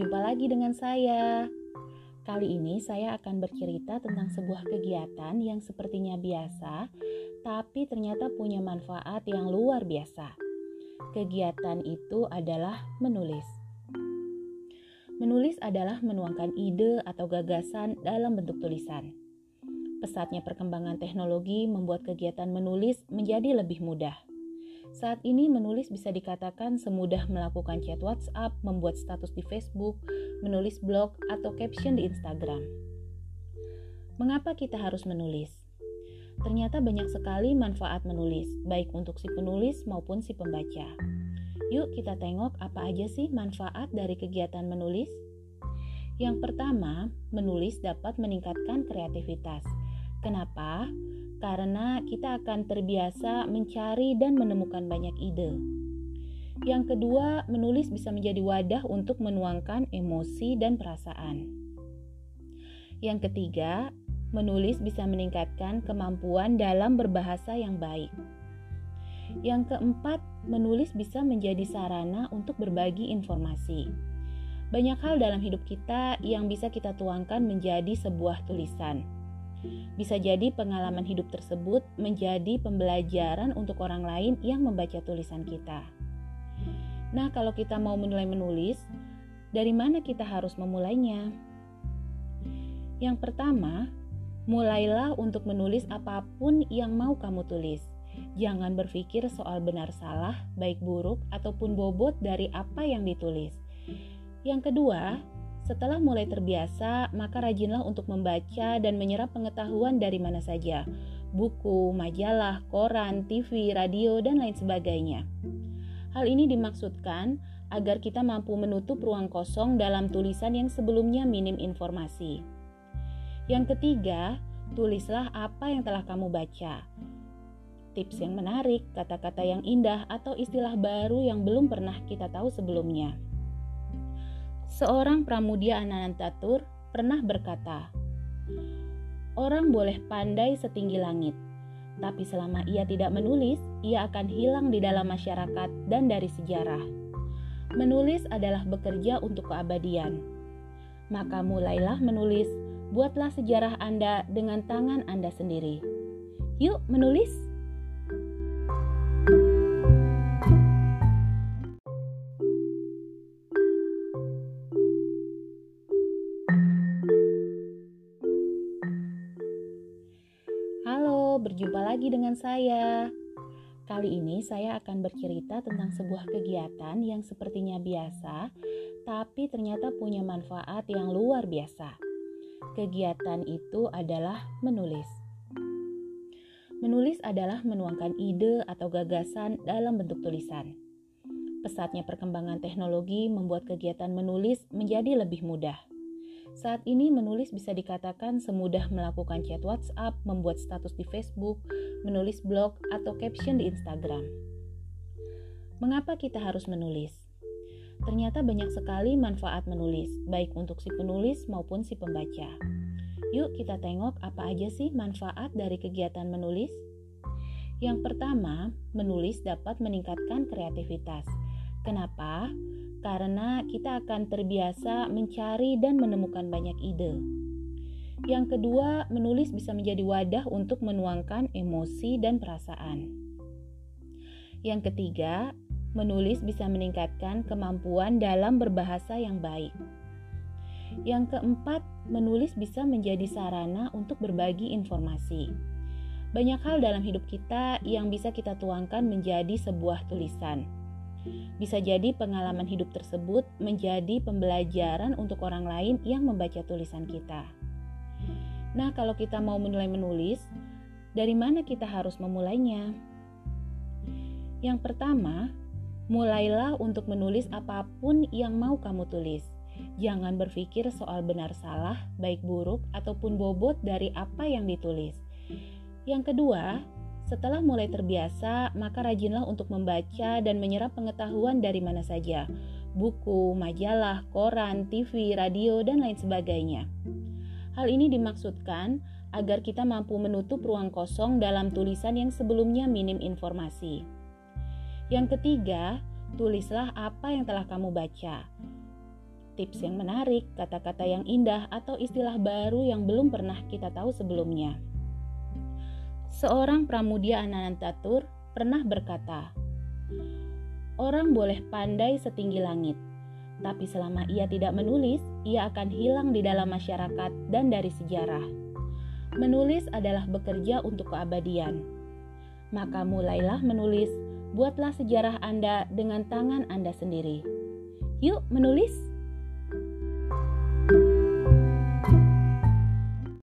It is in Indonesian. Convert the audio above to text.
berjumpa lagi dengan saya. Kali ini saya akan bercerita tentang sebuah kegiatan yang sepertinya biasa, tapi ternyata punya manfaat yang luar biasa. Kegiatan itu adalah menulis. Menulis adalah menuangkan ide atau gagasan dalam bentuk tulisan. Pesatnya perkembangan teknologi membuat kegiatan menulis menjadi lebih mudah. Saat ini menulis bisa dikatakan semudah melakukan chat WhatsApp, membuat status di Facebook, menulis blog, atau caption di Instagram. Mengapa kita harus menulis? Ternyata banyak sekali manfaat menulis, baik untuk si penulis maupun si pembaca. Yuk kita tengok apa aja sih manfaat dari kegiatan menulis. Yang pertama, menulis dapat meningkatkan kreativitas. Kenapa? Karena kita akan terbiasa mencari dan menemukan banyak ide. Yang kedua, menulis bisa menjadi wadah untuk menuangkan emosi dan perasaan. Yang ketiga, menulis bisa meningkatkan kemampuan dalam berbahasa yang baik. Yang keempat, menulis bisa menjadi sarana untuk berbagi informasi. Banyak hal dalam hidup kita yang bisa kita tuangkan menjadi sebuah tulisan bisa jadi pengalaman hidup tersebut menjadi pembelajaran untuk orang lain yang membaca tulisan kita. Nah, kalau kita mau mulai menulis, dari mana kita harus memulainya? Yang pertama, mulailah untuk menulis apa pun yang mau kamu tulis. Jangan berpikir soal benar salah, baik buruk, ataupun bobot dari apa yang ditulis. Yang kedua, setelah mulai terbiasa, maka rajinlah untuk membaca dan menyerap pengetahuan dari mana saja, buku, majalah, koran, TV, radio, dan lain sebagainya. Hal ini dimaksudkan agar kita mampu menutup ruang kosong dalam tulisan yang sebelumnya minim informasi. Yang ketiga, tulislah apa yang telah kamu baca. Tips yang menarik, kata-kata yang indah, atau istilah baru yang belum pernah kita tahu sebelumnya. Seorang pramudia Anantatur pernah berkata, Orang boleh pandai setinggi langit, tapi selama ia tidak menulis, ia akan hilang di dalam masyarakat dan dari sejarah. Menulis adalah bekerja untuk keabadian. Maka mulailah menulis, buatlah sejarah Anda dengan tangan Anda sendiri. Yuk, menulis! Berjumpa lagi dengan saya. Kali ini saya akan bercerita tentang sebuah kegiatan yang sepertinya biasa, tapi ternyata punya manfaat yang luar biasa. Kegiatan itu adalah menulis. Menulis adalah menuangkan ide atau gagasan dalam bentuk tulisan. Pesatnya perkembangan teknologi membuat kegiatan menulis menjadi lebih mudah. Saat ini menulis bisa dikatakan semudah melakukan chat WhatsApp, membuat status di Facebook, menulis blog, atau caption di Instagram. Mengapa kita harus menulis? Ternyata banyak sekali manfaat menulis, baik untuk si penulis maupun si pembaca. Yuk kita tengok apa aja sih manfaat dari kegiatan menulis. Yang pertama, menulis dapat meningkatkan kreativitas. Kenapa? Karena kita akan terbiasa mencari dan menemukan banyak ide. Yang kedua, menulis bisa menjadi wadah untuk menuangkan emosi dan perasaan. Yang ketiga, menulis bisa meningkatkan kemampuan dalam berbahasa yang baik. Yang keempat, menulis bisa menjadi sarana untuk berbagi informasi. Banyak hal dalam hidup kita yang bisa kita tuangkan menjadi sebuah tulisan bisa jadi pengalaman hidup tersebut menjadi pembelajaran untuk orang lain yang membaca tulisan kita. Nah, kalau kita mau mulai menulis, dari mana kita harus memulainya? Yang pertama, mulailah untuk menulis apa pun yang mau kamu tulis. Jangan berpikir soal benar salah, baik buruk, ataupun bobot dari apa yang ditulis. Yang kedua, setelah mulai terbiasa, maka rajinlah untuk membaca dan menyerap pengetahuan dari mana saja, buku, majalah, koran, TV, radio, dan lain sebagainya. Hal ini dimaksudkan agar kita mampu menutup ruang kosong dalam tulisan yang sebelumnya minim informasi. Yang ketiga, tulislah apa yang telah kamu baca. tips yang menarik, kata-kata yang indah, atau istilah baru yang belum pernah kita tahu sebelumnya. Seorang pramudia Anantatur pernah berkata, Orang boleh pandai setinggi langit, tapi selama ia tidak menulis, ia akan hilang di dalam masyarakat dan dari sejarah. Menulis adalah bekerja untuk keabadian. Maka mulailah menulis, buatlah sejarah Anda dengan tangan Anda sendiri. Yuk, menulis!